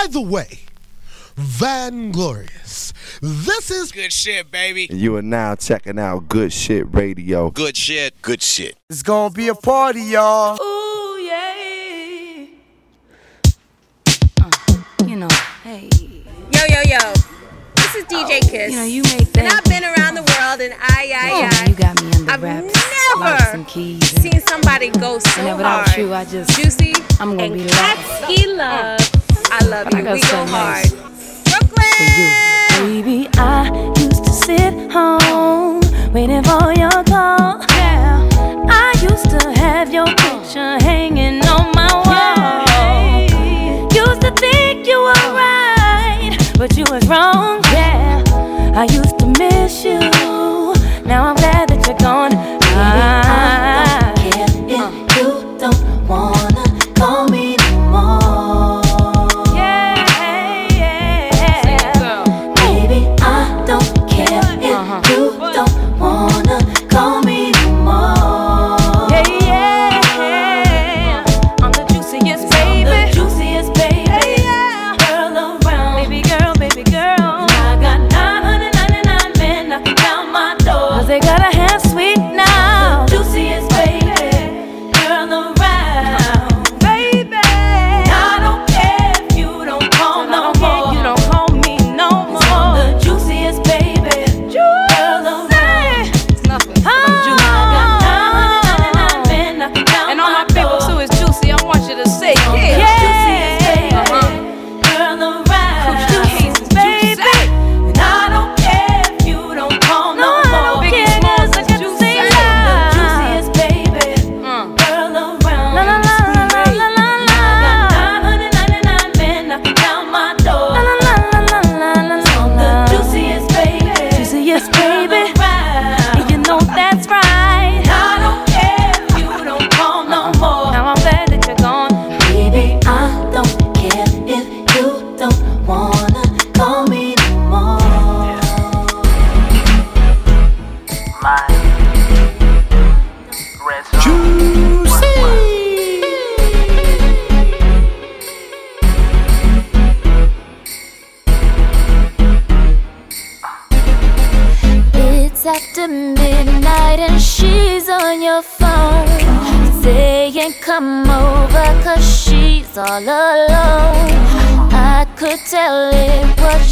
By the way, Van Glorious, this is good shit, baby. You are now checking out Good Shit Radio. Good shit, good shit. It's gonna be a party, y'all. Ooh, yeah. Uh, you know, hey. Yo, yo, yo. This is DJ Kiss. You know, you make And I've been around the world and I, I, Oh, I. you got me under I've wraps. Locks never and keys. and- seen somebody go so And without hard. you, I just- Juicy. I'm gonna and be lost. Katsky love. I love But I you. We go so hard. Brooklyn. for you. Baby, I used to sit home waiting for your call. Yeah, I used to have your picture hanging on my wall. Used to think you were right, but you was wrong.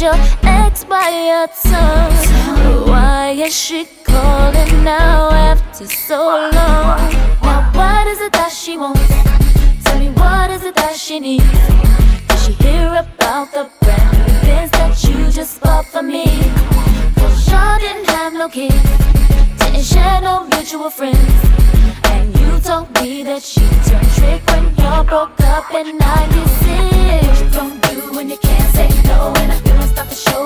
Your ex by your tone Why is she calling now after so long? Now what is it that she wants? Tell me what is it that she needs? Did she hear about the brand new Benz that you just bought for me? Cause y'all didn't have no kids, didn't share no mutual friends. And you told me that she turned trick when y'all broke up in 96. What gon' do when you can't say no?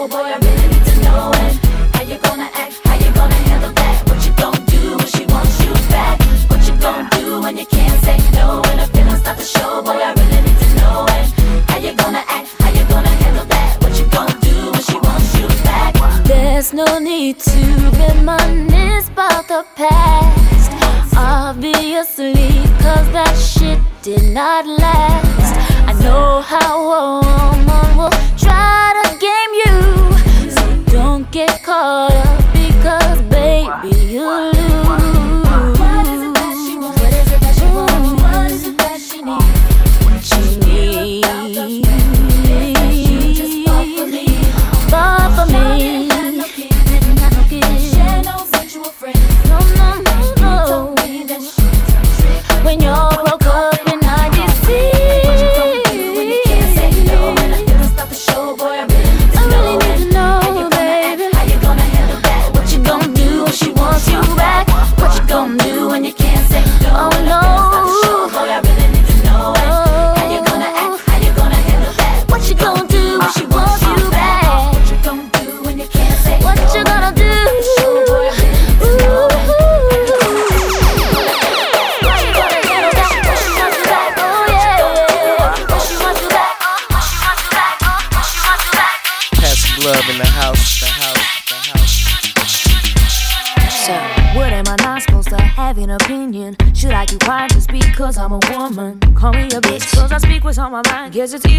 Boy, I really need to know. And how you gonna act, how you gonna handle that? What you gon' do when she wants you back? What you gon' do when you can't say no? Show, boy, I really need to know. And how you gonna act, how you gonna handle that? What you gon' do when she wants you back? There's no need to reminisce about the past. Obviously, cause that shit did not last. I know how a woman will try to get caught up because, baby, you lose. Guess it's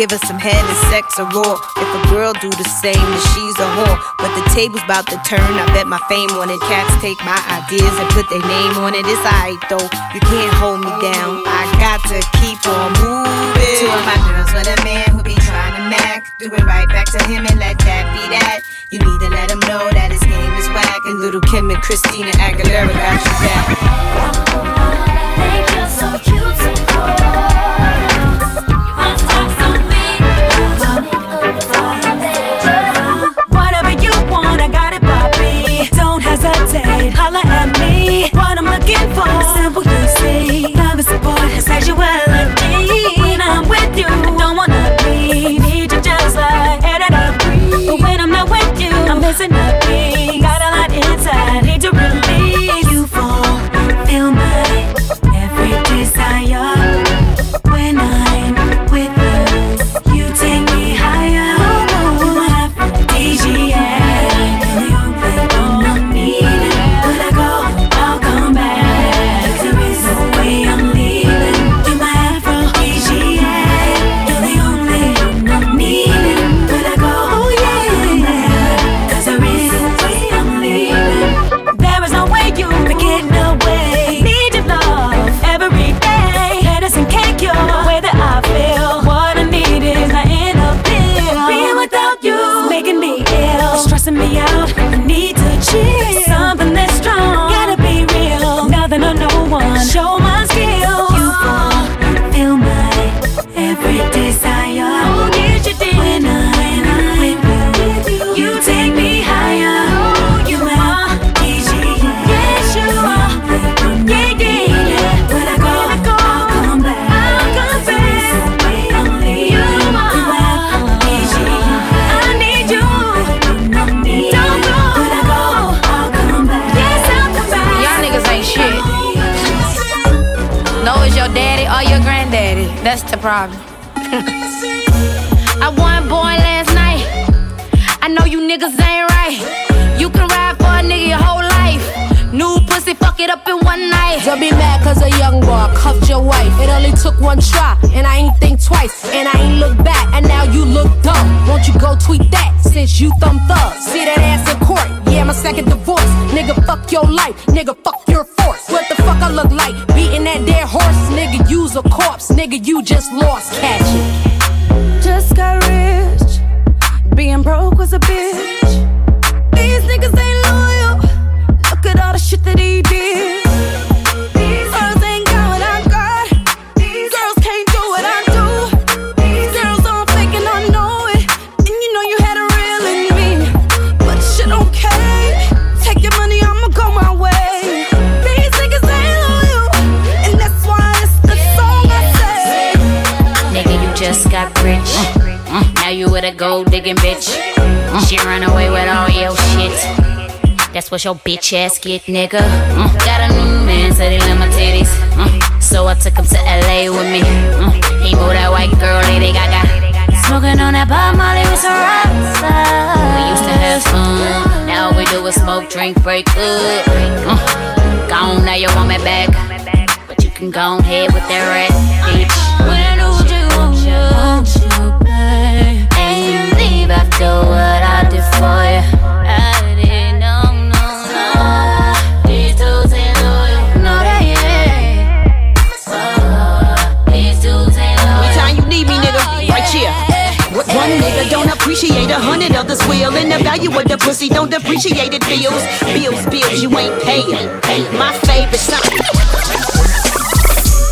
give us some head and sex or raw. If a girl do the same, then she's a whore. But the table's about to turn. I bet my fame on it. Cats take my ideas and put their name on it. It's alright though. You can't hold me down. I got to keep on moving. Two of my girls with a man who be trying to mac. Do it right back to him and let that be that. You need to let him know that his game is whack. And little Kim and Christina Aguilera got you back. Think you're so cute, me. What I'm looking for, simple you see. Love and support and sexuality. When I'm with you, I don't wanna leave. Need you just like that I. But when I'm not with you, I'm missing a problem. I won boy last night. I know you niggas ain't right. You can ride for a nigga your whole life. New pussy, fuck it up in one night. Don't be mad cause a young boy cuffed your wife. It only took one try, and I ain't think twice. And I ain't look back, and now you look dumb. Won't you go tweet that since you thumb thug? See that ass in court, yeah, my second divorce. Nigga, fuck your life, nigga, fuck your force. What the fuck I look like? Use a corpse. Nigga, you just lost, catch it. Just got rich. Being broke was a bitch. That's your bitch ass get, nigga. Mm. Got a new man, said he love my titties. Mm. So I took him to LA with me. Mm. He moved that white girl, Lady Gaga. Smoking on that Bob Marley with some rocks. We used to have fun. Now all we do is smoke, drink, break up. Mm. Gone, now you want me back. But you can go ahead with that rat, bitch. When I knew you, want you, babe. And you leave after what appreciate a hundred of the swill and the value of the pussy. Don't depreciate it, bills, bills, bills. You ain't paying. My favorite song.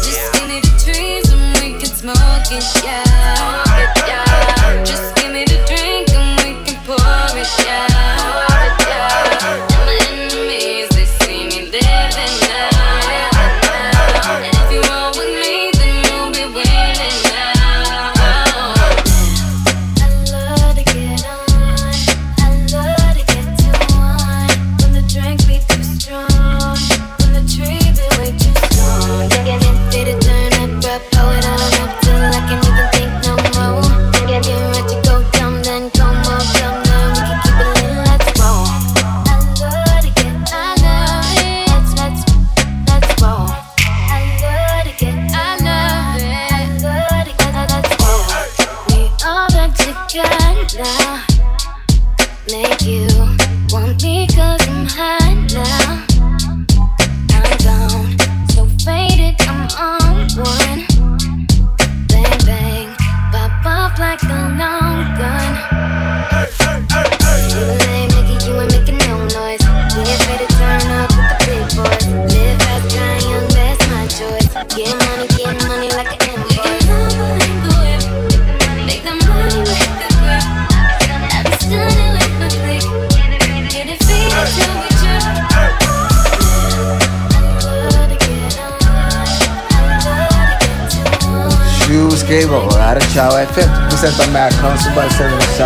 Just give me the dreams and we can smoke it, yeah.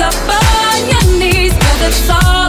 up on your knees, cause it's all.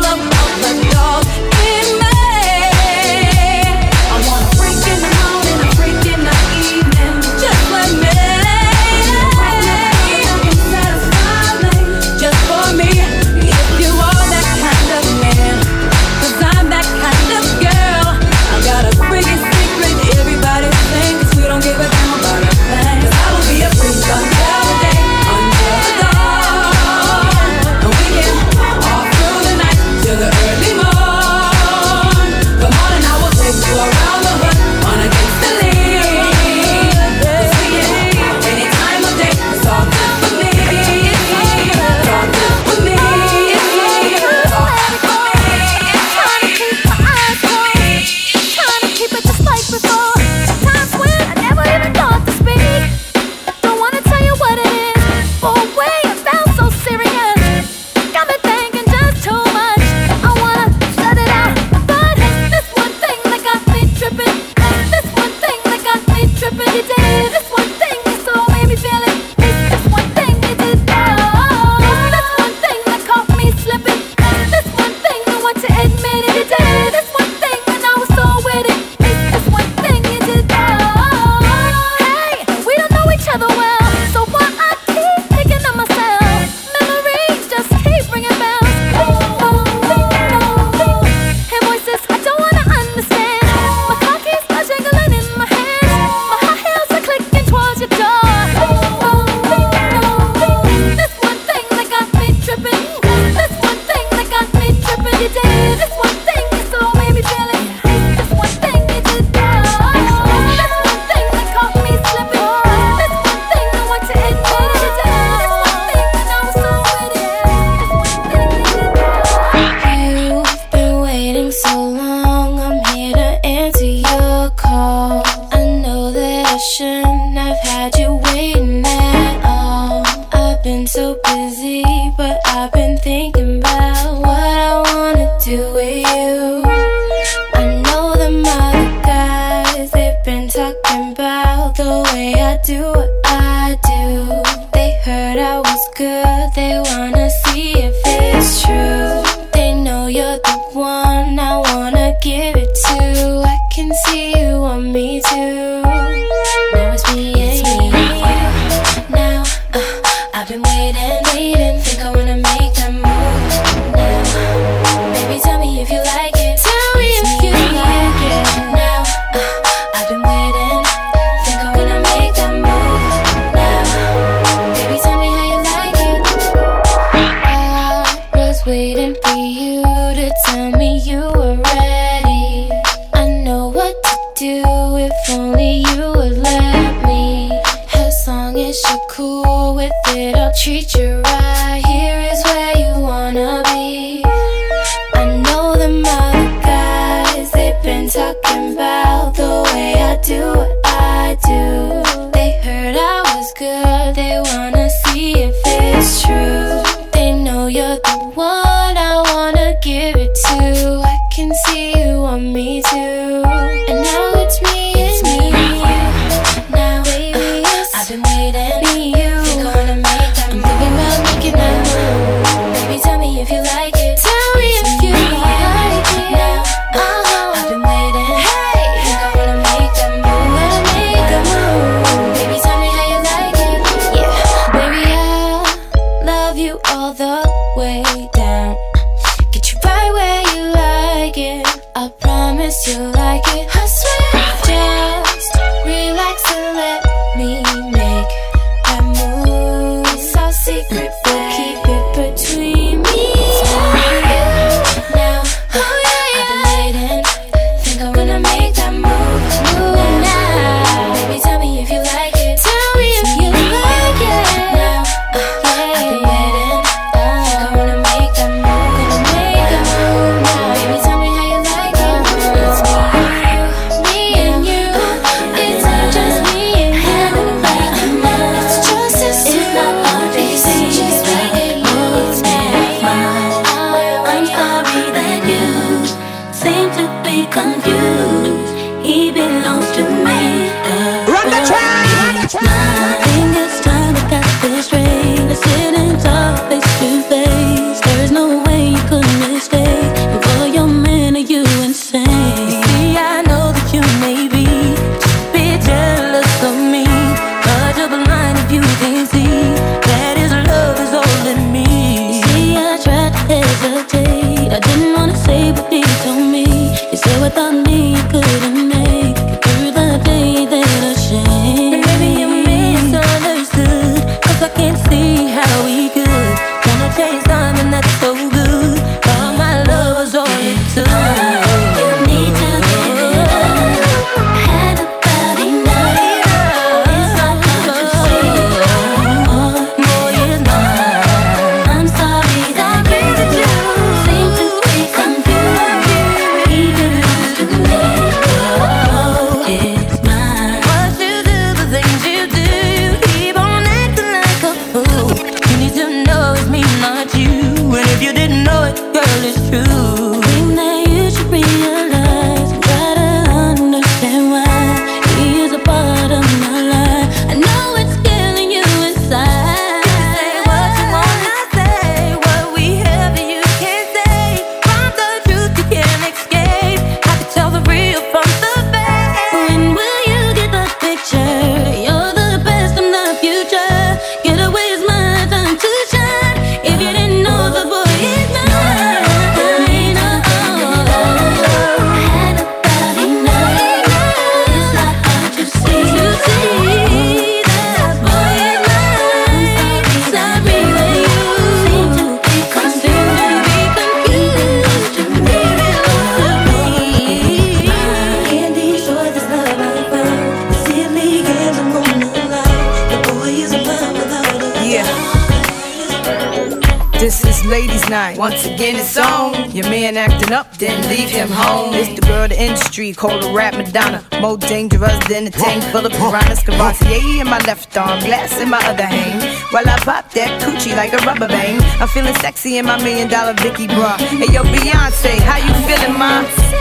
in the tank full of piranhas, Courvoisier in my left arm, glass in my other hand. While I pop that coochie like a rubber band, I'm feeling sexy in my million dollar Vicky bra. Hey yo, Beyonce, how you feeling, mom?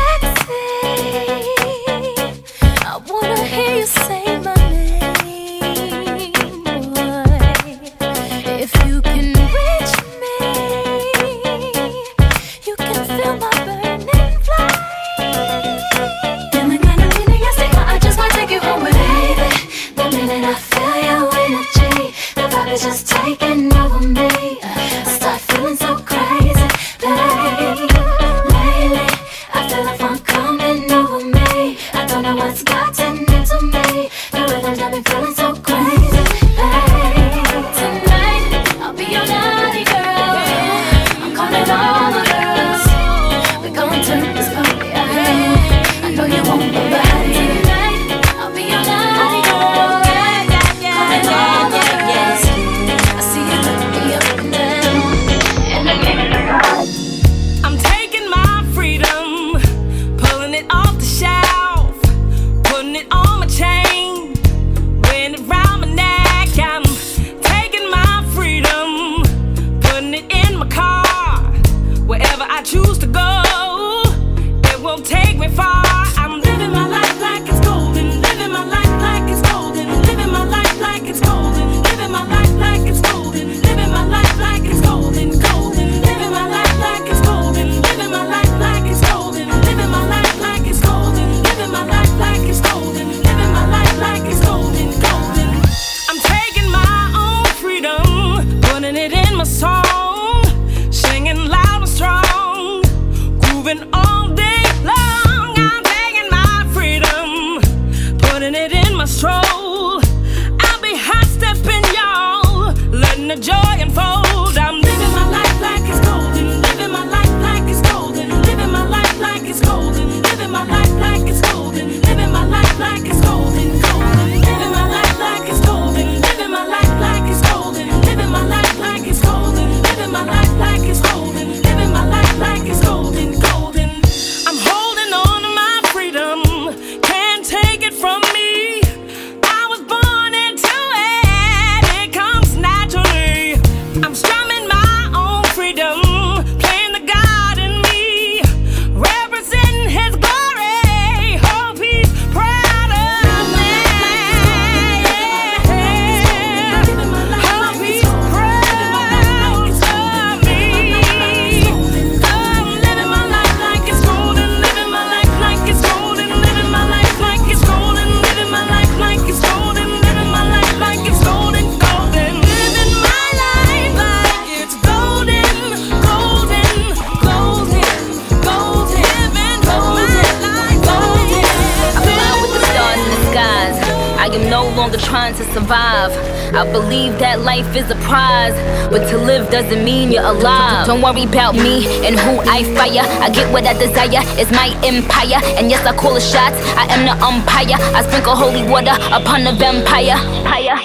doesn't mean you're alive. Don't worry about me and who I fire. I get what I desire, it's my empire. And yes, I call the shots, I am the umpire. I sprinkle holy water upon the vampire.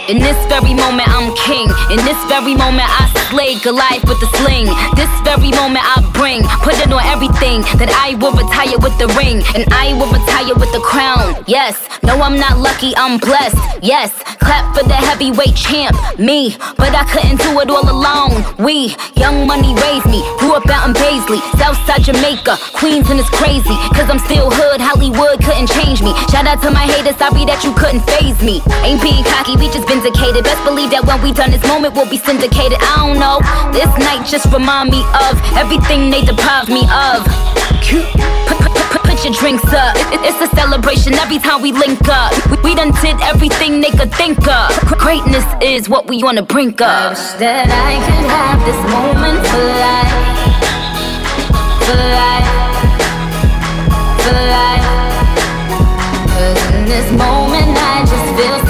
In this very moment, I'm king. In this very moment, I slay Goliath with the sling. This very moment, I bring, put it on everything. That I will retire with the ring, and I will retire with the crown. Yes, no, I'm not lucky, I'm blessed. Yes, Clap for the heavyweight champ, me. But I couldn't do it all alone. We, young money raised me. Grew up out in Baisley, Southside Jamaica, Queens, and it's crazy. Cause I'm still hood, Hollywood couldn't change me. Shout out to my haters, sorry that you couldn't phase me. Ain't being cocky, we just vindicated. Best believe that when we done this moment, we'll be syndicated. I don't know. This night just remind me of everything they deprived me of your drinks up. It's a celebration every time we link up. We done did everything they could think of. Greatness is what we wanna bring up. I wish that I could have this moment for life. For life. For life. Cause in this moment I just feel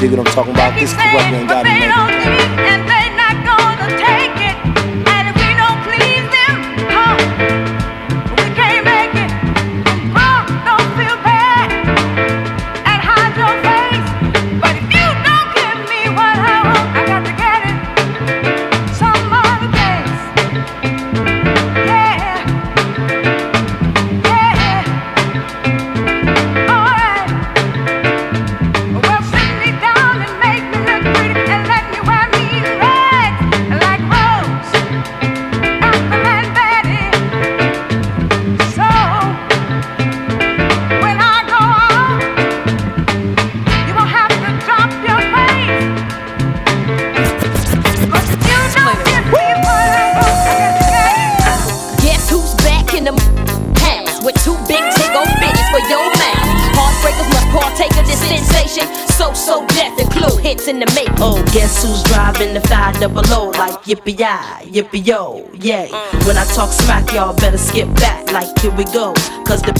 dig what I'm talking about? This corrupt ain't got me yippee yo, yay. When I talk smack, y'all better skip back, like here we go. Cause the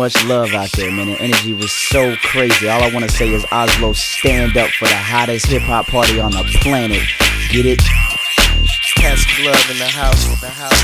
much love out there, man. The energy was so crazy. All I want to say is Oslo, stand up for the hottest hip hop party on the planet. Get it? Cast love in the house, in the house.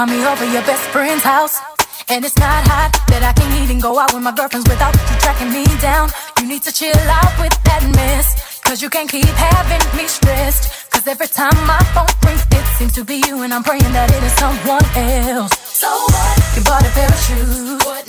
Call me over your best friend's house. And it's not hot that I can even go out with my girlfriends without you tracking me down. You need to chill out with that mess. Cause you can't keep having me stressed. Cause every time my phone rings, it seems to be you, and I'm praying that it is someone else. So what? You bought a pair of shoes.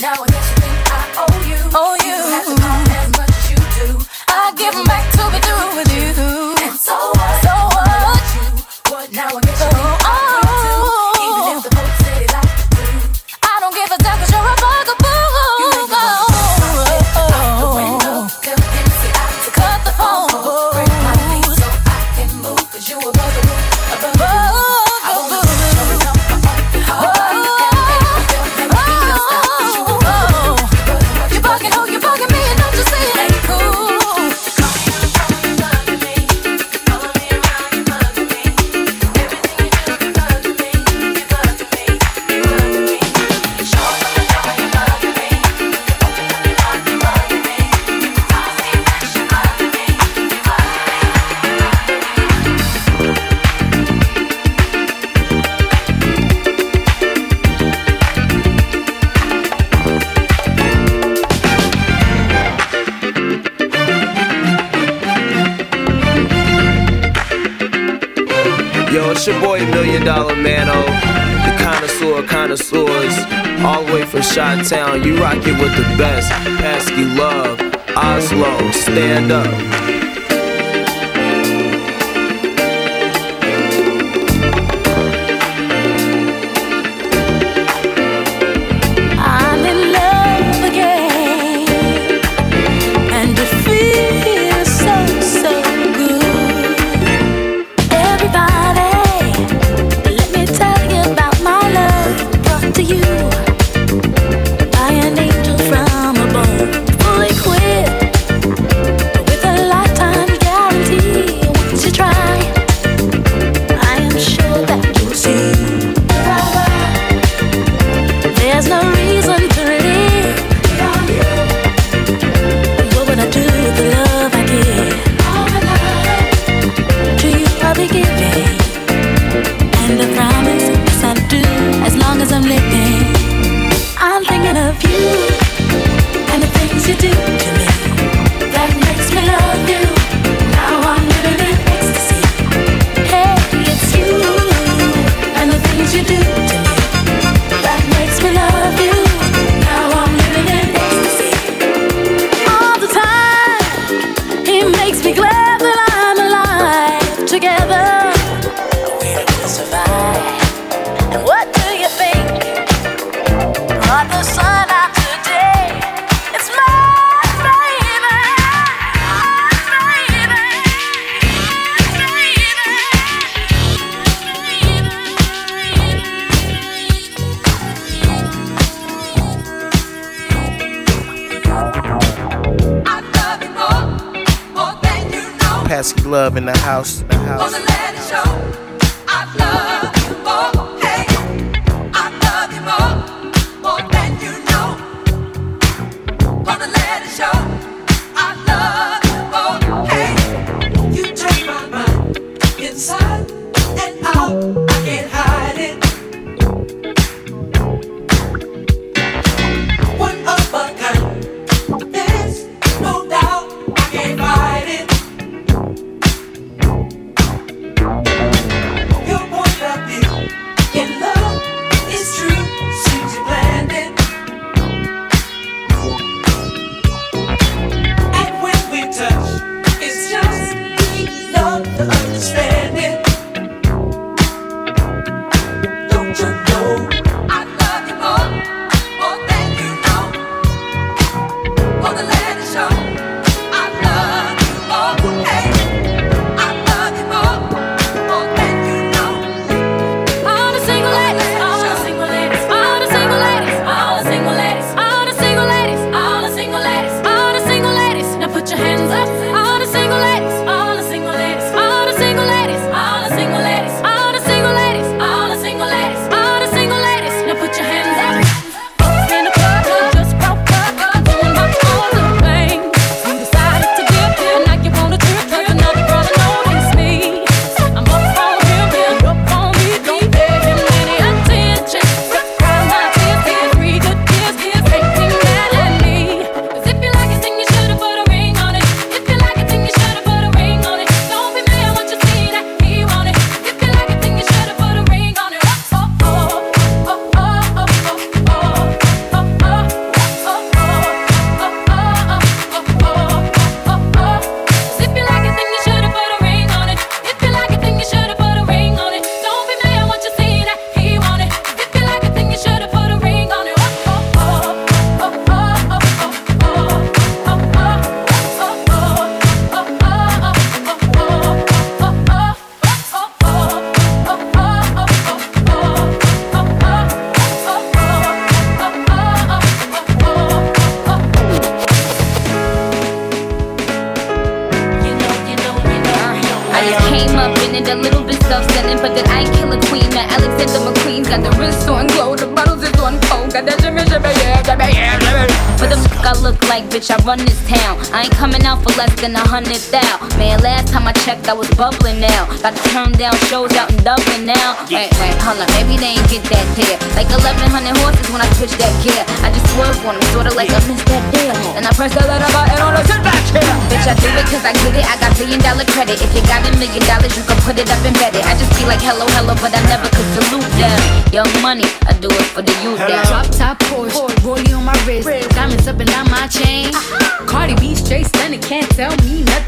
in Shot Town, you rock it with the best. Pesky Love, Oslo, stand up.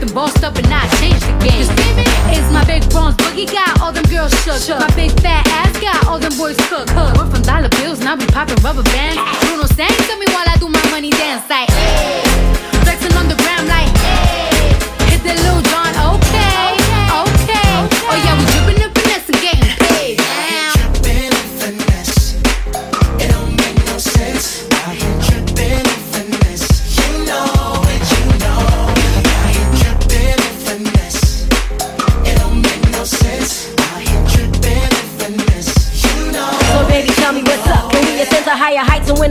Me. Bossed up and I changed the game. It's my big bronze boogie got all them girls shook. My big fat ass got all them boys cooked. Went from dollar bills, now we popping rubber bands. Bruno sang to me while I do my money dance like. Hey. Flexing on the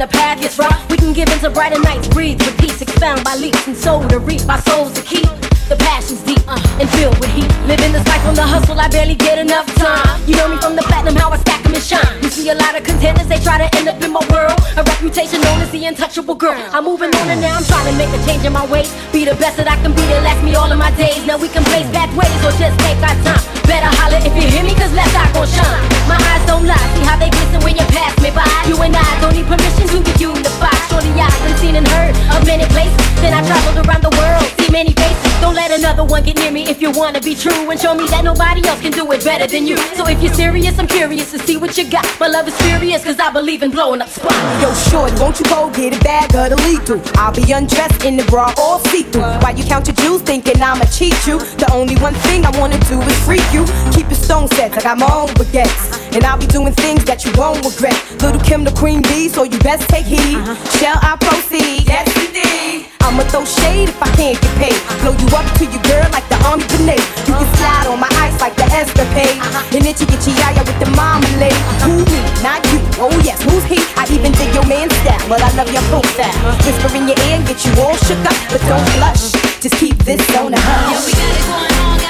the path is rough? We can give into brighter nights, breathe with peace, expound by leaps and soul to reap, our souls to keep. The passion's deep uh, and filled with heat. Living this life from the hustle, I barely get enough time. You know me from the platinum, how I stack stack 'em and shine. You see a lot of contenders, they try to end up in my world. A reputation known as the untouchable girl. I'm moving on and now I'm trying to make a change in my ways. Be the best that I can be to last me all of my days. Now we can place back ways or just take our time. Better holler if you hear me, cause Left Eye gon' shine. My eyes don't lie, see how they glisten when you pass me by. You and I don't need permission to get unified. Surely I've been seen and heard of many places. Then I traveled around the world, many faces. Don't let another one get near me if you wanna be true and show me that nobody else can do it better than you. So if you're serious, I'm curious to see what you got. My love is furious, cause I believe in blowing up spots. Yo, shorty, won't you go get a bag of the lethal? I'll be undressed in the bra all see-through. While you count your jewels, thinking I'ma cheat you. The only one thing I wanna do is freak you. Keep your stone sets, I got my own baguettes. And I'll be doing things that you won't regret. Lil' Kim the queen bee, so you best take heed. Uh-huh. Shall I proceed? Yes, indeed. I'ma throw shade if I can't get Blow you up to your girl like the army grenade. You can slide on my ice like the escapade. Uh-huh. And then you get your yaya with the marmalade. Uh-huh. Who me? Not you. Oh yes, who's he? I even dig your man style, but I love your whole style. Uh-huh. Whisper in your ear and get you all shook up, but don't blush. Just keep this on the hush. Yeah, we got it going on,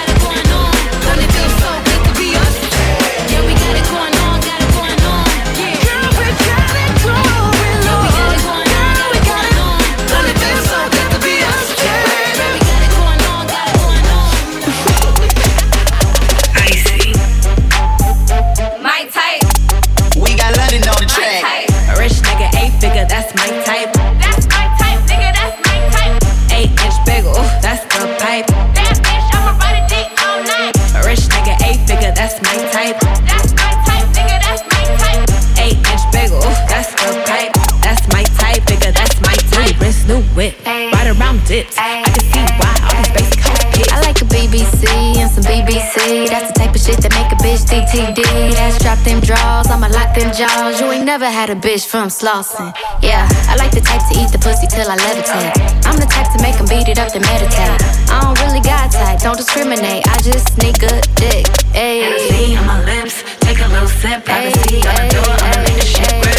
whip, right around dips. I can see why all these basic hoes. I like a BBC and some BBC. That's the type of shit that make a bitch DTD. That's drop them draws, I'ma lock them jaws. You ain't never had a bitch from Slauson. Yeah, I like the type to eat the pussy till I levitate. I'm the type to make 'em beat it up to meditate. I don't really got type, don't discriminate. I just sneak a dick. Ayy. On my lips, take a little sip. Privacy on the door, I'ma make the shit grip.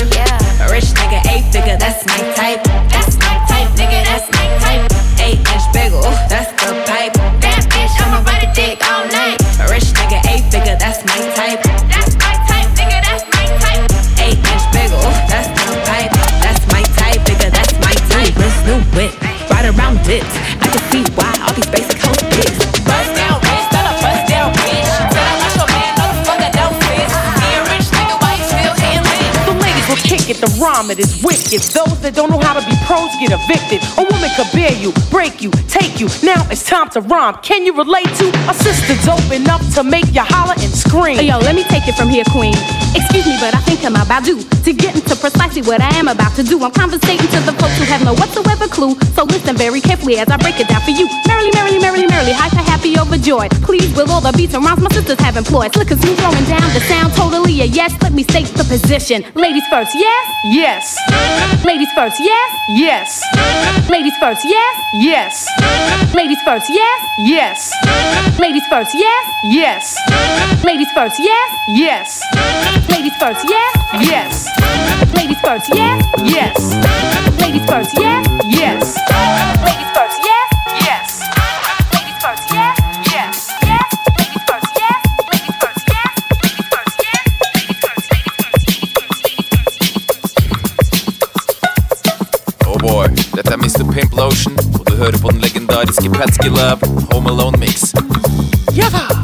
A rich nigga, eight figure, that's my type. That's my type, nigga, that's my type. Eight inch ooh, that's the pipe. That bitch, I'ma ride a dick all night. A rich nigga, eight figure, that's my type. That's my type, nigga, that's my type. Eight inch ooh, that's the pipe. That's my type, nigga, that's my type. Wrist new whip, right around dips. I can see why all these basic hoes will it, the rhyme it is wicked. Those that don't know how to be pros get evicted. A woman could bear you, break you, take you. Now it's time to rhyme. Can you relate to a sister dope enough to make you holler and scream? Yo, let me take it from here, queen. Excuse me, but I think I'm about due to get into precisely what I am about to do. I'm conversating to the folks who have no whatsoever clue. So listen very carefully as I break it down for you. Merrily, merrily, merrily, merrily, hyper, happy, overjoyed. Please, with all the beats and rhymes my sisters have employed. Slick and smooth, throwing down the sound, totally a yes. Let me state the position. Ladies first, yes? Yes. Ladies first, yes? Yes. Ladies first, yes? Yes. Ladies first, yes? Yes. Ladies first, yes? Yes. Ladies first, yes? Yes. Ladies first, yes? Yes. Ladies first, yes? Yes. Ladies first, yes? Yes. Дворецкий братский лап Home Alone Mix. Ява!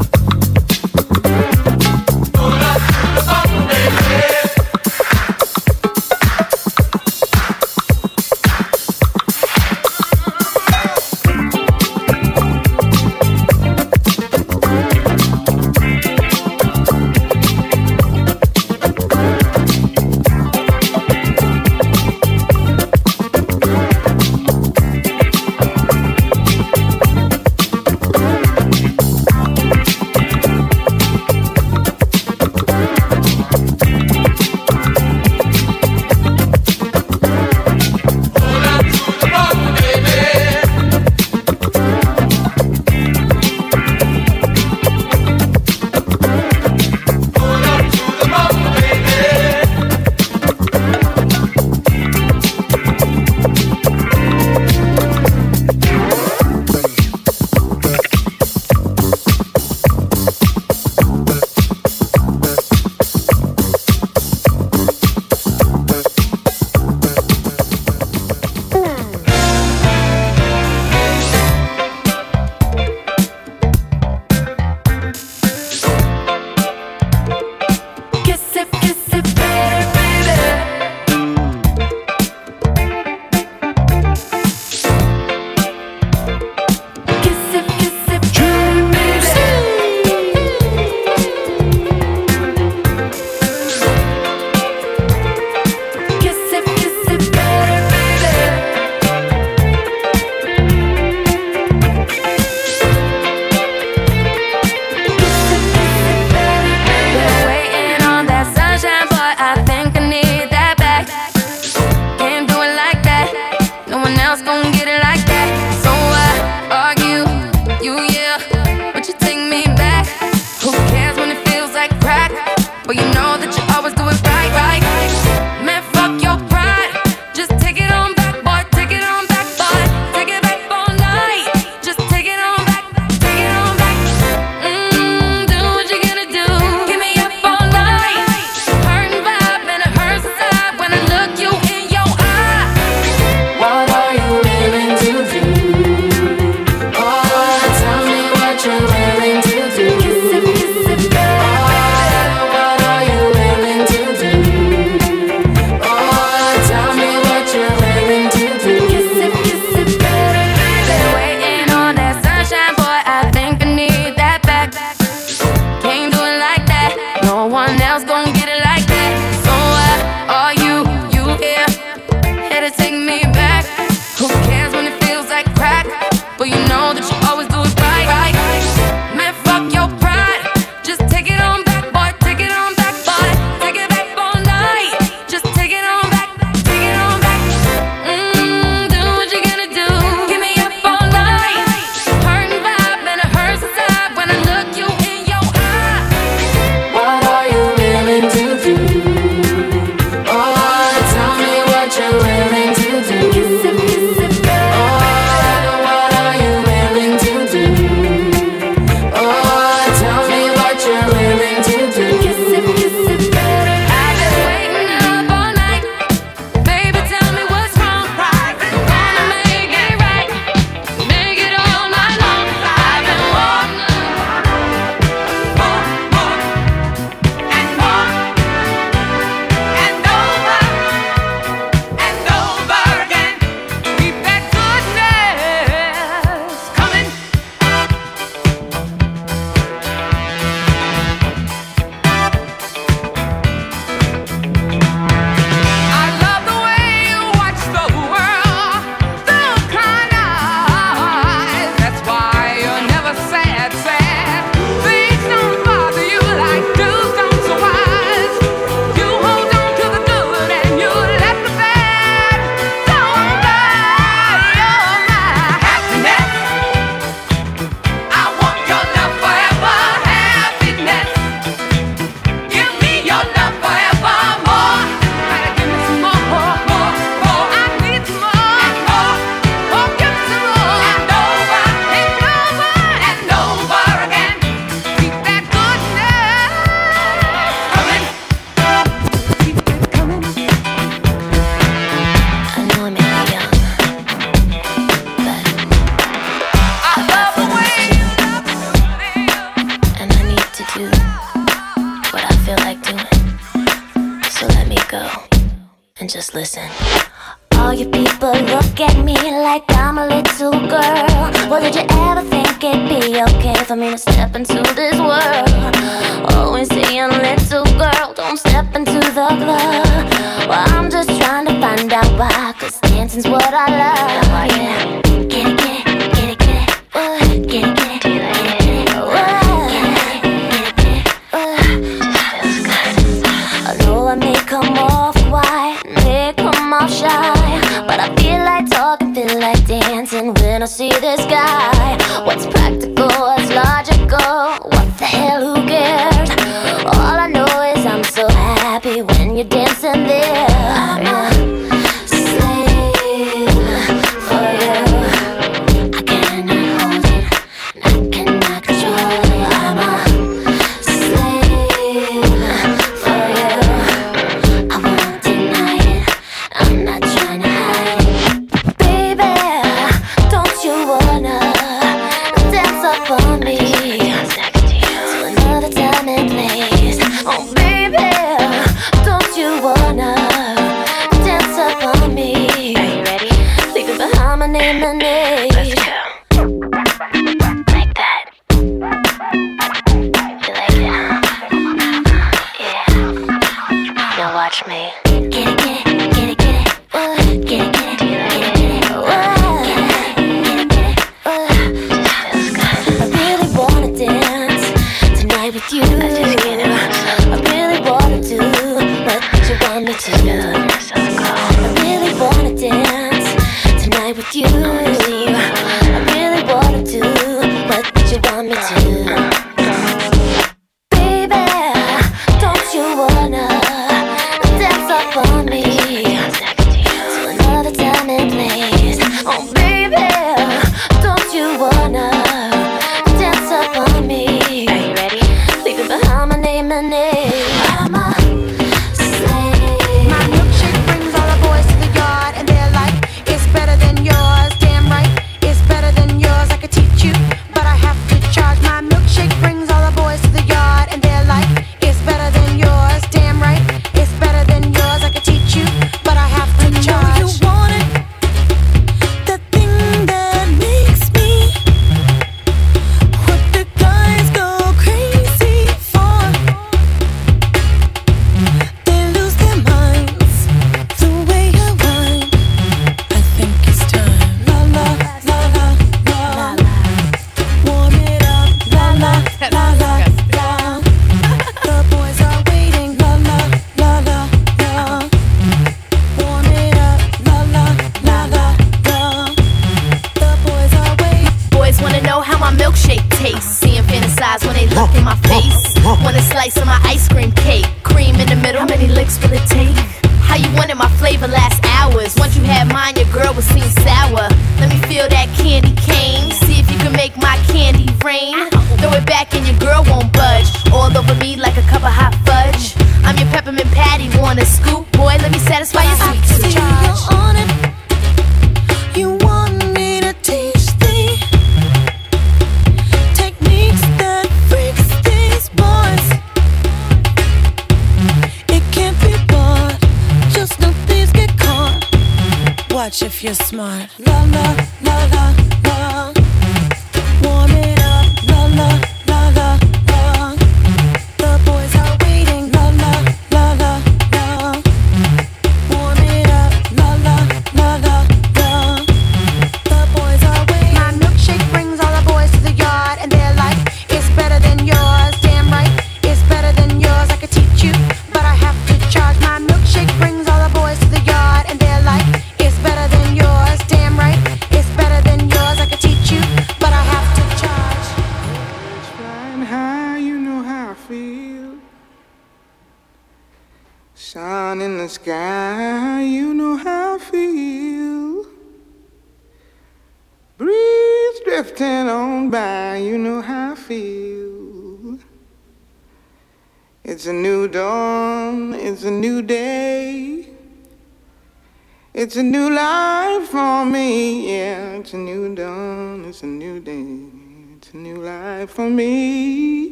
right for me.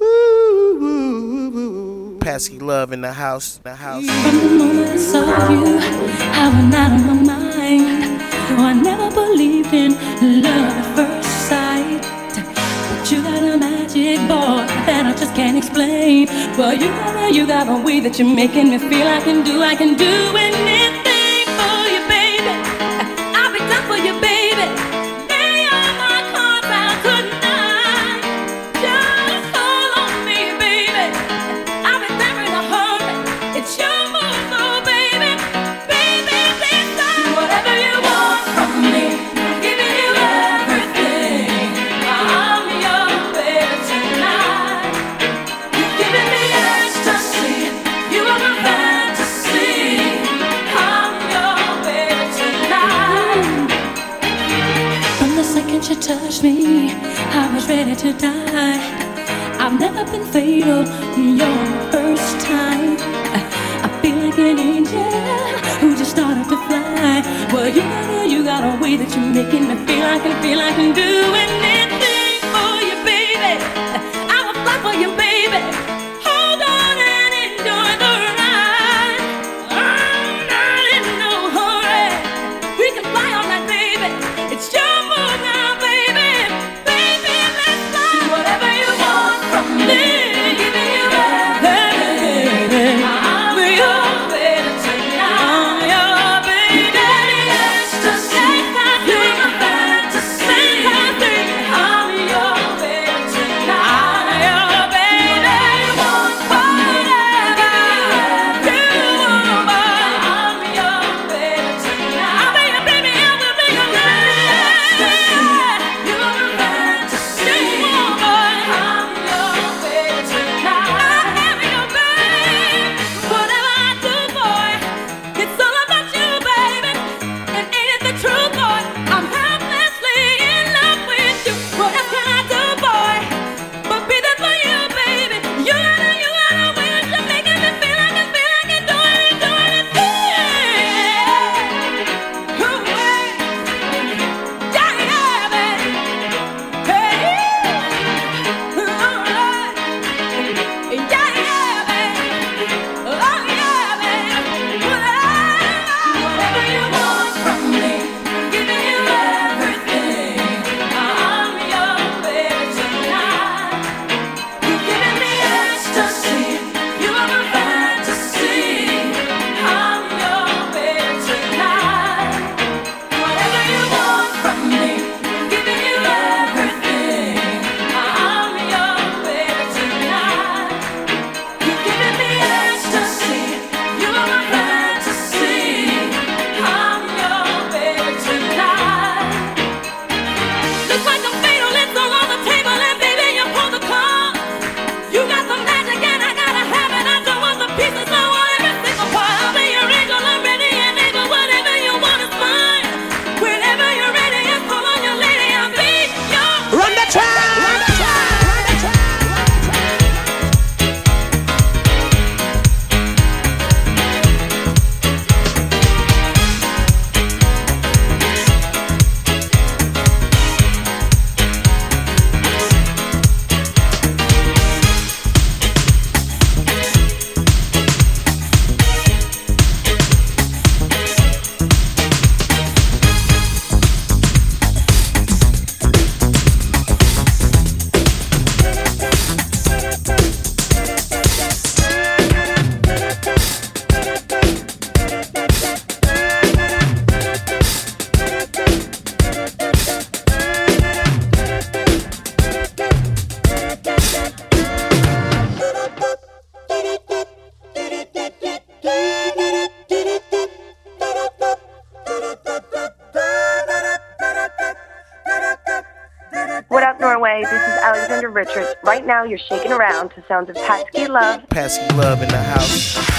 Ooh, Pasky Love in the house, the house. From the moment I saw you, I went out of my mind. Though I never believed in love at first sight. But you got a magic ball that I just can't explain. Well, you got a, you got a way that you're making me feel I can do, I can do anything. me. I was ready to die. I've never been fatal. You're first time. I feel like an angel who just started to fly. Well, you know you got a way that you're making me feel I can feel I can do anything for you, baby. you're shaking around to sounds of Patsky Love. Patsky Love in the house.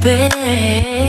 Baby.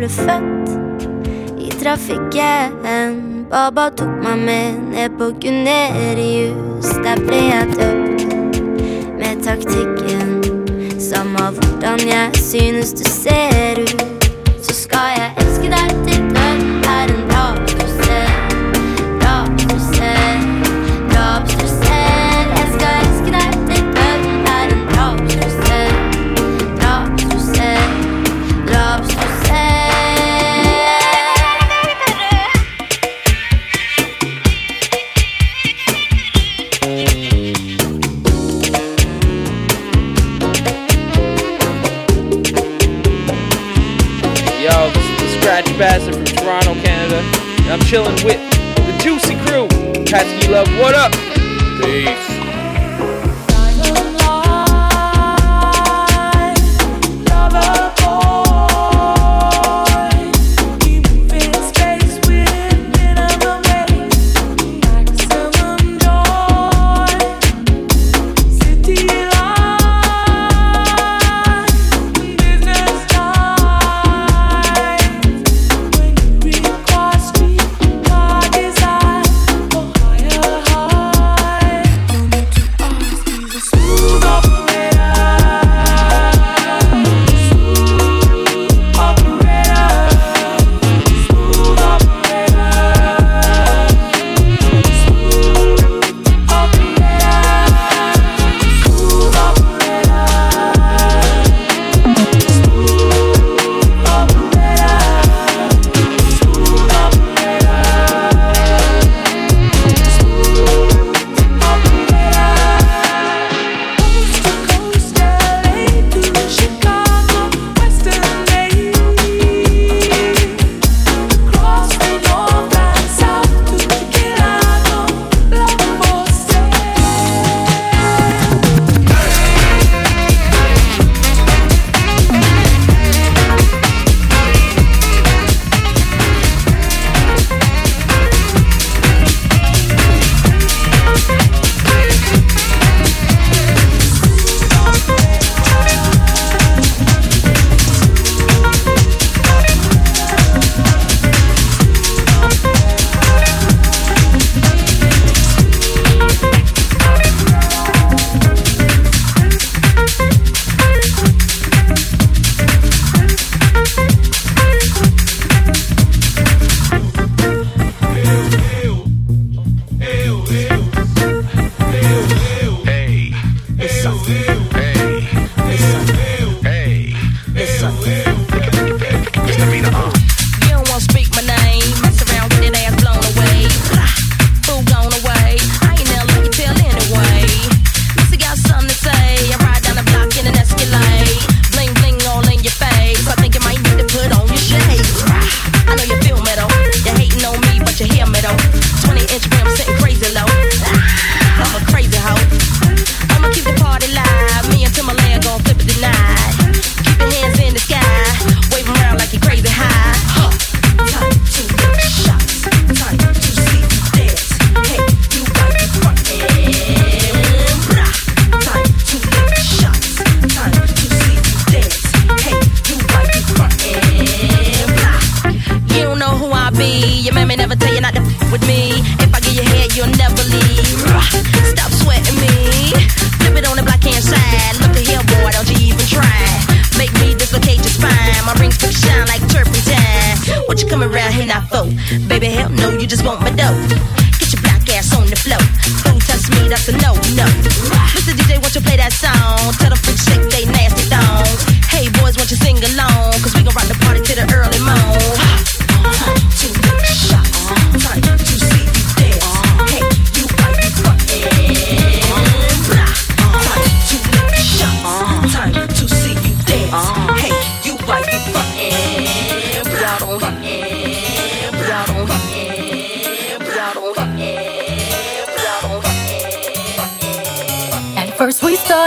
ble født i trafikken. Baba tok meg med ned på Gunerius. Der ble jeg døpt med taktikken. Samme hvordan jeg synes du ser ut.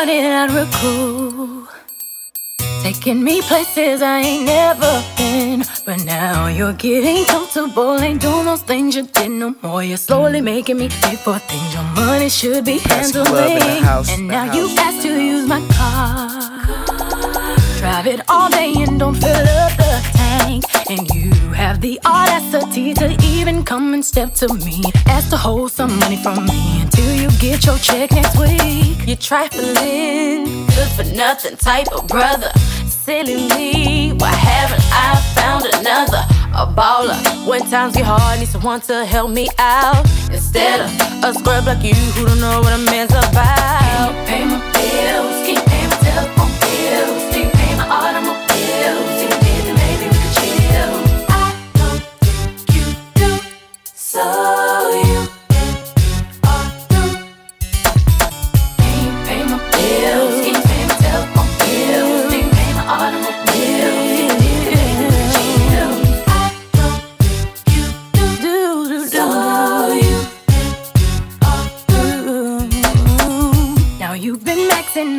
Out real cool. Taking me places I ain't never been. But now you're getting comfortable. Ain't doing those things you did no more. You're slowly making me pay for things your money should be handling. house, And now you house. ask to use my car. Drive it all day and don't fill up And you have the audacity to even come and step to me. Ask to hold some money from me until you get your check next week. You're trifling, good for nothing type of brother. Silly me, why haven't I found another? A baller. When times get hard, need someone to help me out. Instead of a scrub like you who don't know what a man's about. Can you pay my bills?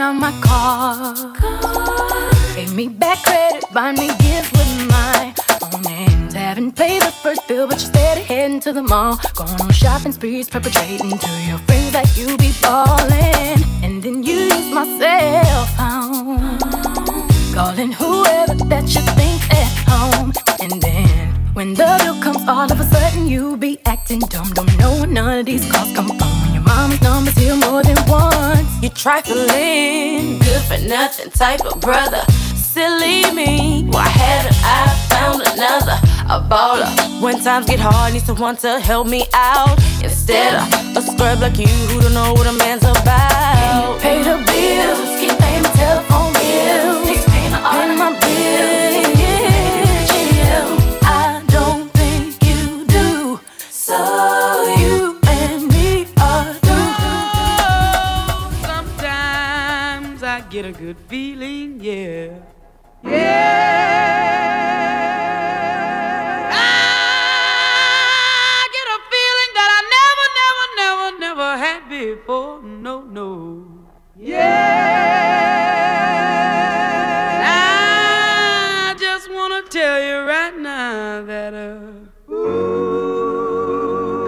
On my car. Gave me back credit, buy me gifts with my own names. Haven't paid the first bill, but you're steady heading to the mall. Going on shopping sprees, perpetrating to your friends that you be ballin'. And then you use my cell phone. Calling whoever that you think at home. And then when the bill comes, all of a sudden you be acting dumb. Don't know where none of these calls come from. When your mama's number's here more trifling, good for nothing type of brother. Silly me, why haven't I found another? A baller. When times get hard, need someone to help me out. Instead of a scrub like you who don't know what a man's about. Pay the bills, get a good feeling, yeah. Yeah. I get a feeling that I never, never, never, never had before. No, no. Yeah. I just wanna tell you right now that uh,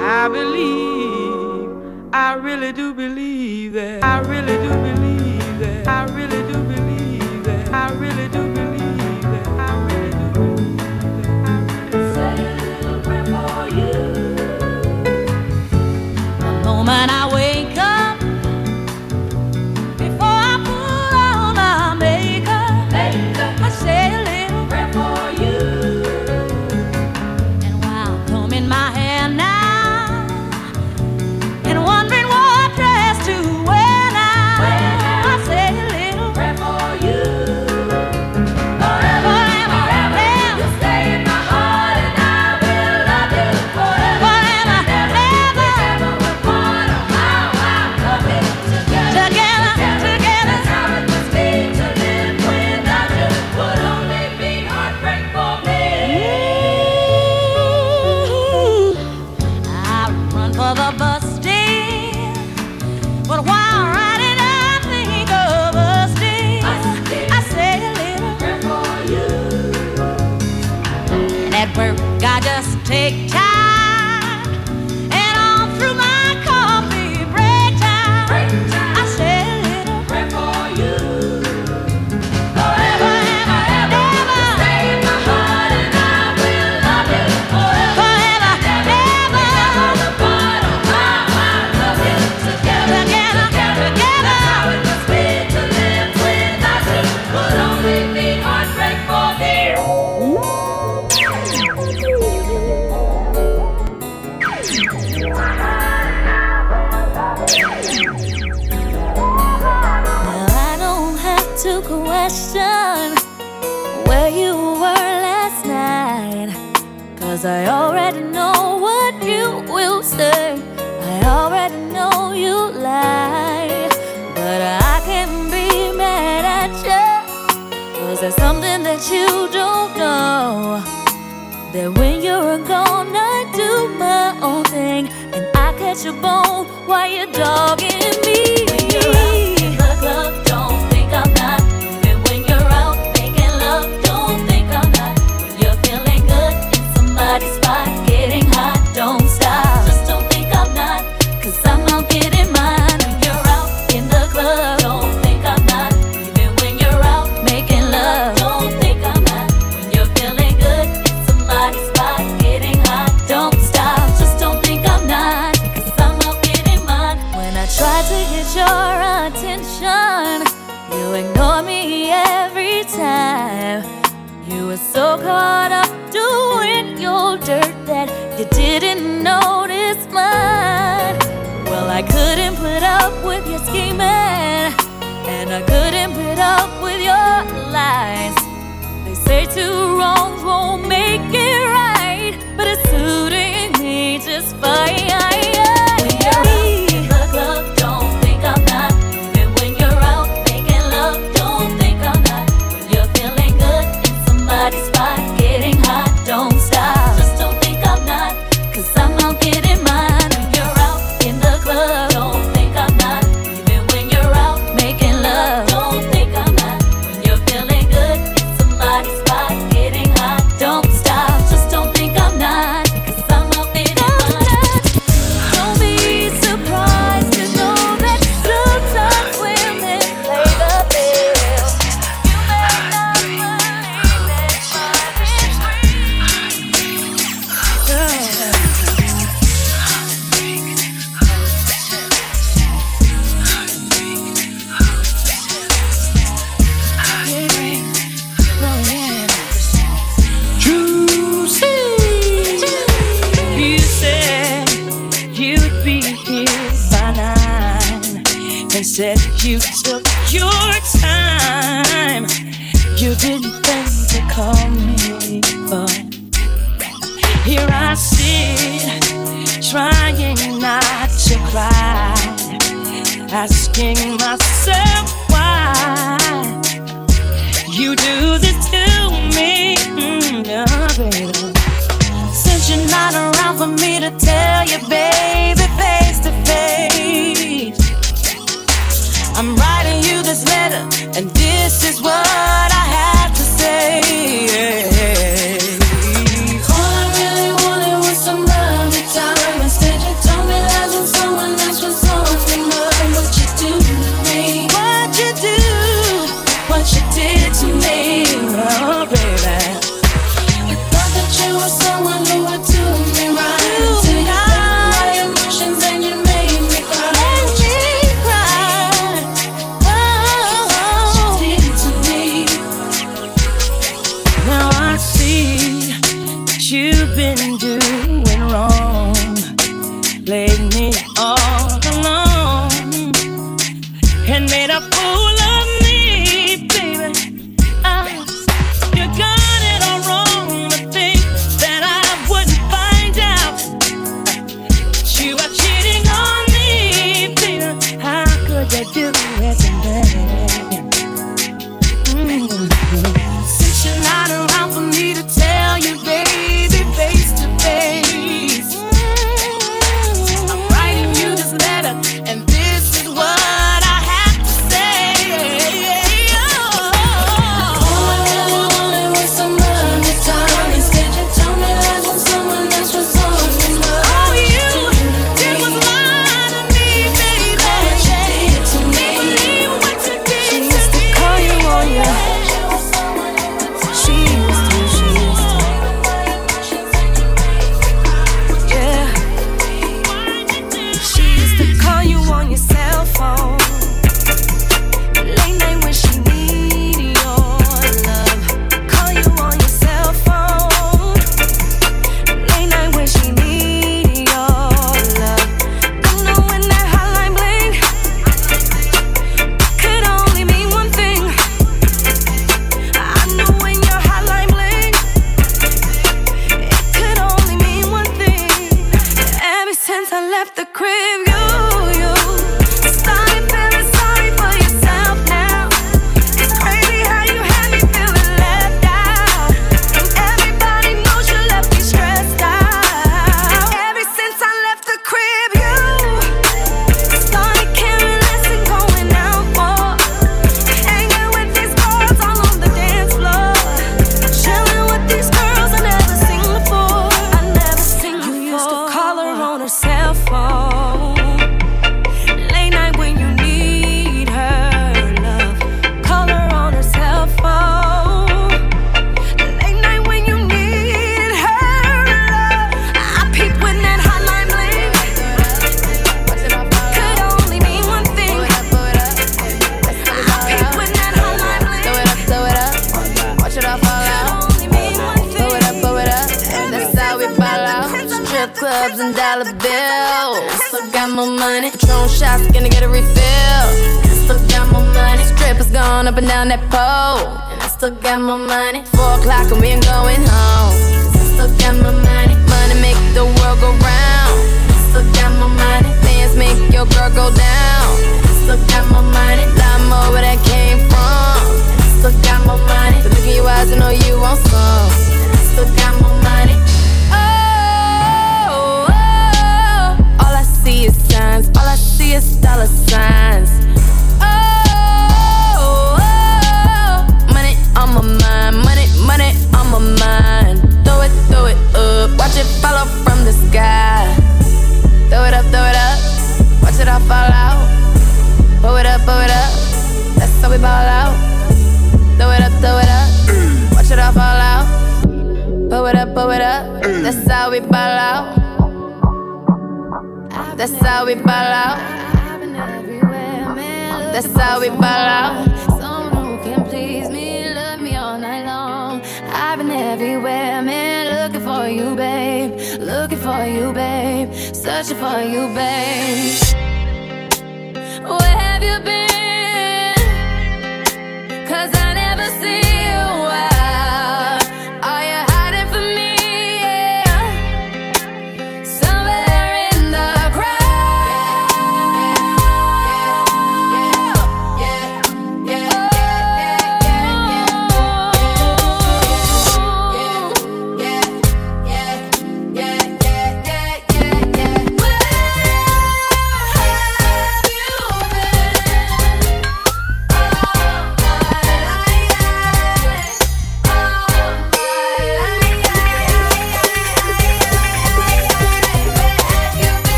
I believe, I really do believe that. Dogging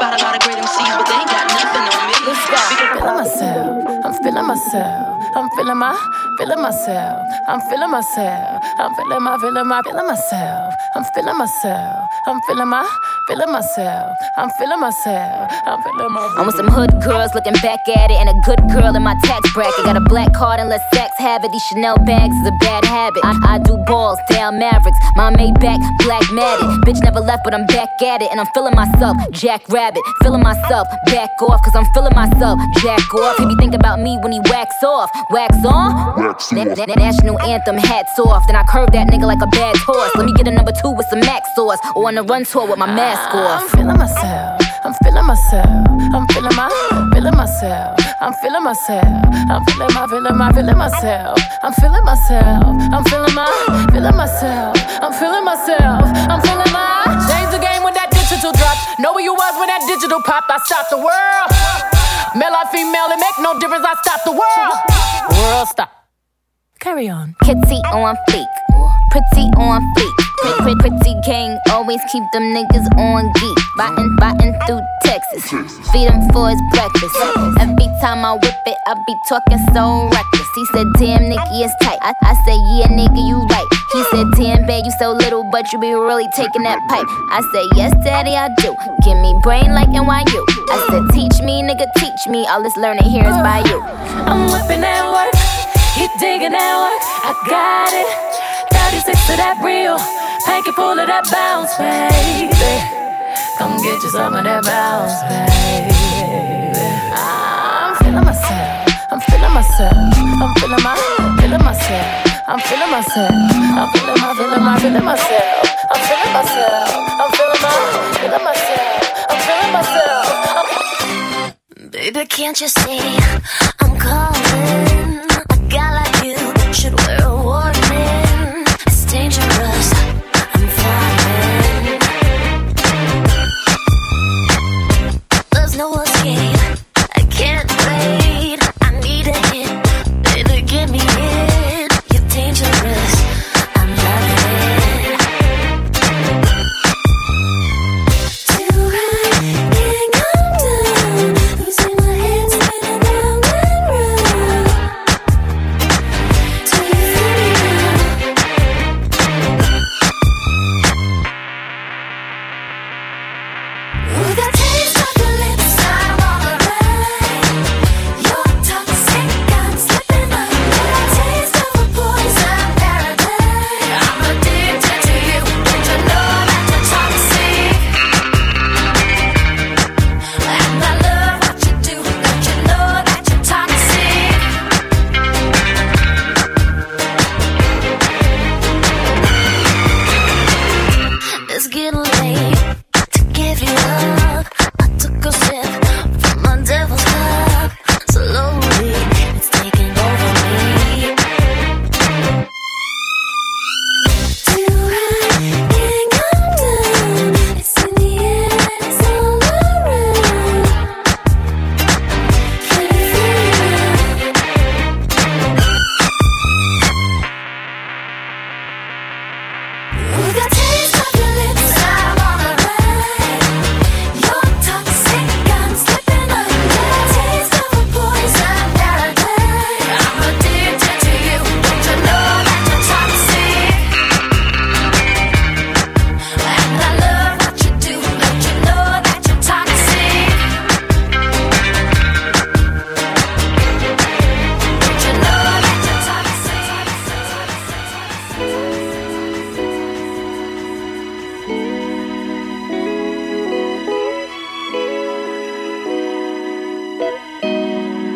about a lot of great MCs, but they ain't got nothing on me. Let's go. feeling myself. I'm feeling myself. I'm feeling my, feeling myself. I'm feeling myself. I'm feeling my, feeling my, feeling myself. I'm feeling myself. I'm feeling my, feeling myself. I'm feeling myself. I'm feeling my. I'm with some hood girls looking back at it, and a good girl in my tax bracket. Got a black card and let sex have it. These Chanel bags is a bad habit. I, I do balls, down Mavericks. My Maybach, black matted. Bitch never left, but I'm back at it, and I'm feeling myself. Jack Rabbit, feeling myself. Back off, cause I'm feeling myself. Jack off. He be thinking about me when he wax off. Wax on? Na- na- national anthem, hats off. Then I curve that nigga like a bad horse. Let me get a number two with some max sauce, or on a run tour with my mask off. I'm feeling myself. I'm feeling myself. I'm feeling my, feeling myself. I'm feeling myself. I'm feeling my, feeling my, feeling myself. I'm feeling myself. I'm feeling my, feeling myself. I'm feeling myself. I'm feeling my. Change the game when that digital dropped. Know where you was when that digital popped. I stopped the world. Male or female, it make no difference. I stopped the world. World stop. Carry on. Kitty on fleek, pretty on fleek. Pretty, pretty, gang, always keep them niggas on geek. Biting, biting through Texas. Feed him for his breakfast. Every time I whip it, I be talking so reckless. He said, Damn, Nicky is tight. I, I said, Yeah, nigga, you right. He said, Damn, babe, you so little, but you be really taking that pipe. I said, Yes, daddy, I do. Give me brain like NYU. I said, Teach me, nigga, teach me. All this learning here is by you. I'm whipping that work, he digging that work. I got it. 36 to that real, panky full of that bounce, baby. Come get you some of that bounce, baby. I'm feeling myself. I'm feeling myself. I'm feeling my, feeling myself. I'm feeling myself. I'm feeling my, feeling my, feeling myself. I'm feeling myself. I'm feeling my, feeling myself. I'm feeling myself. Baby, can't you see I'm calling? A guy like you should wear a warning. It's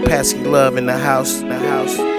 Pasky Love in the house, in the house.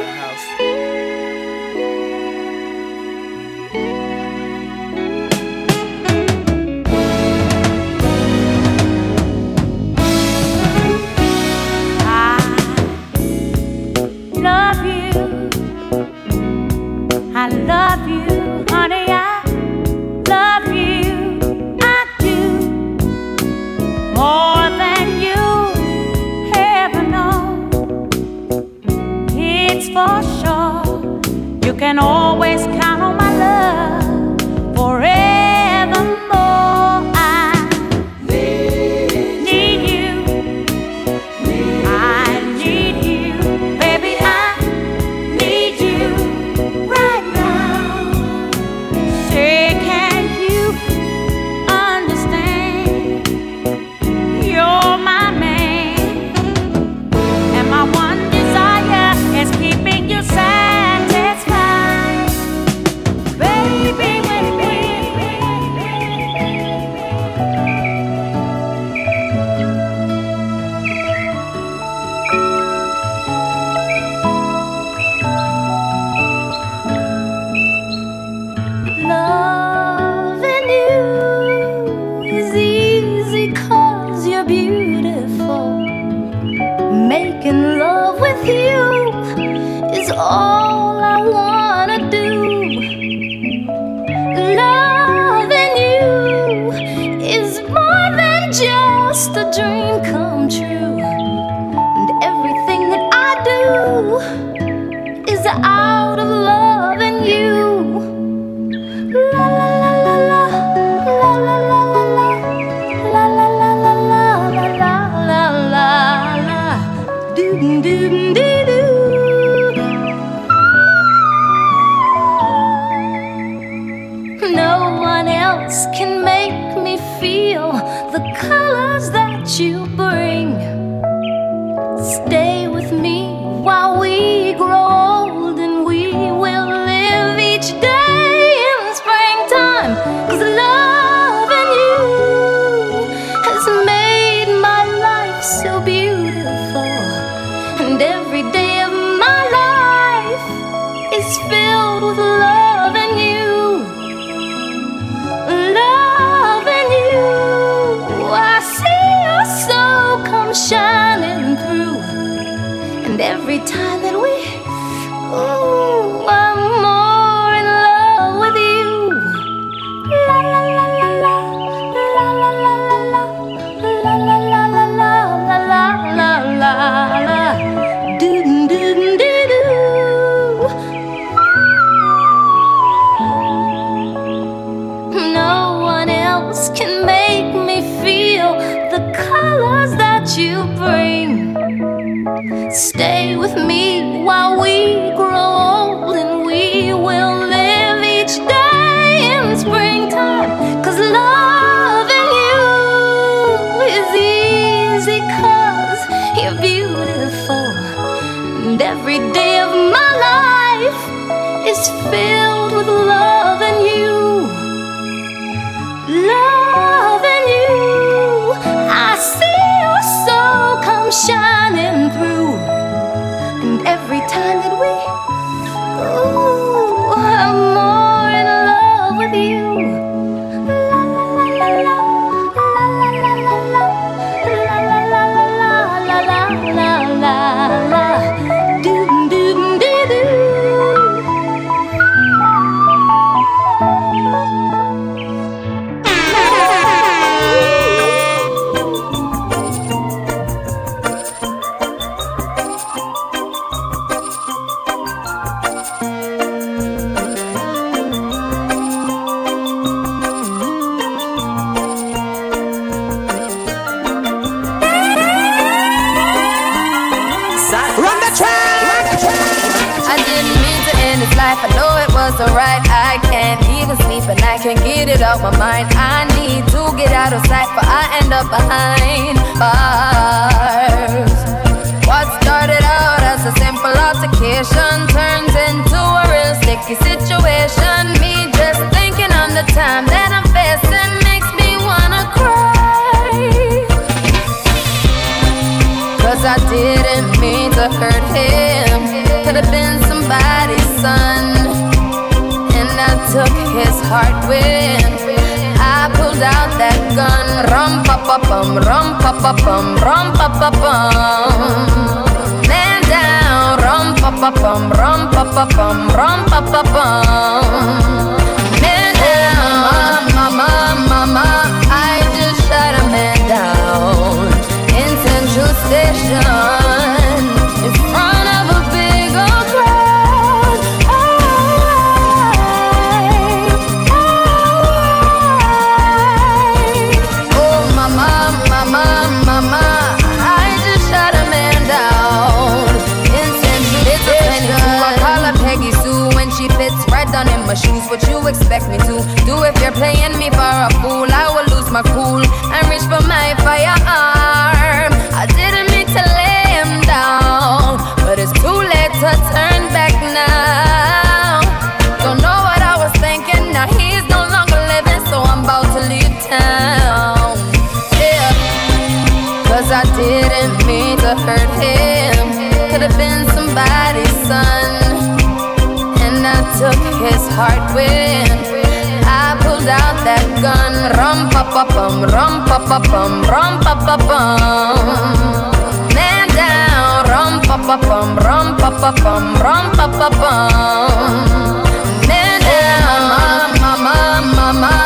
out my mind. I need to get out of sight, but I end up behind bars. What started out as a simple altercation turns into a real sticky situation. Me just thinking on the time that I'm facing makes me wanna cry. Cause I didn't mean to hurt him. Could have been somebody's son. And I took heart when I pulled out that gun. Rum pa pa bum, rum pa pa bum, rum pa pa bum. Man down, rum pa pa bum, rum pa pa bum, rum pa pa bum. Man down, mama, mama, I just shot a man down in Central Station expect me to do if you're playing me for a fool? I will lose my cool and reach for my firearm. I didn't mean to lay him down, but it's too late to turn back now. Don't know what I was thinking. Now he's no longer living, so I'm about to leave town. Yeah. Cause I didn't mean to hurt him. Could have been somebody's son. And I took his heart when pa bum, rum pa pa bum, rum pa pa bum. Man down, rum pa pa bum, rum pa pa bum, rum pa pa bum. Man down, mama, mama, mama,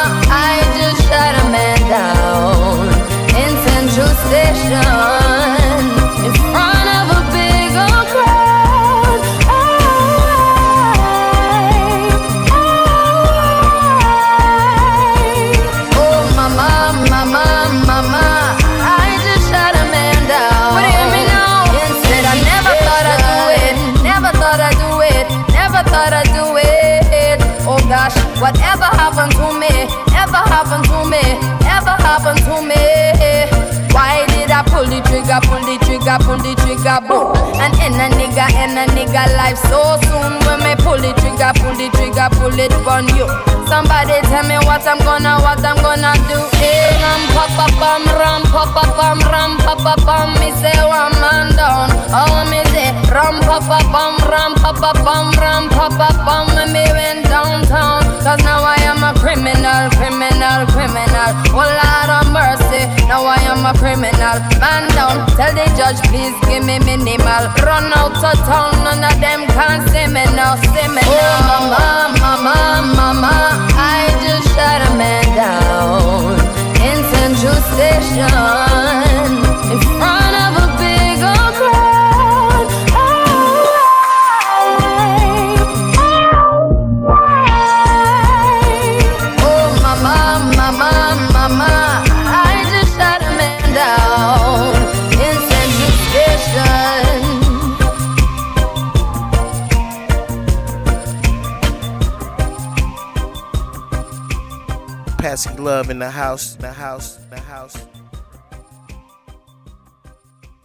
pull the trigger, pull the trigger, boom? And in a nigga, in a nigga life so soon. When me pull the trigger, pull the trigger, pull it on you. Somebody tell me what I'm gonna, what I'm gonna do. Hey, ram pa pa bum, ram pa pa bum, ram pa pa bum. Me say one man down. Oh me say ram pa pa bum, ram pa pa bum, ram pa pa bum. When me went downtown, cause now I am a criminal, criminal, criminal. Oh Lord of mercy, now I am a criminal. Man down, tell the judge please give me minimal. Run out of town, none of them can see me now, see me now. Mama, mama, mama, I just shot a man down in Central Station Love in the house, house, the house.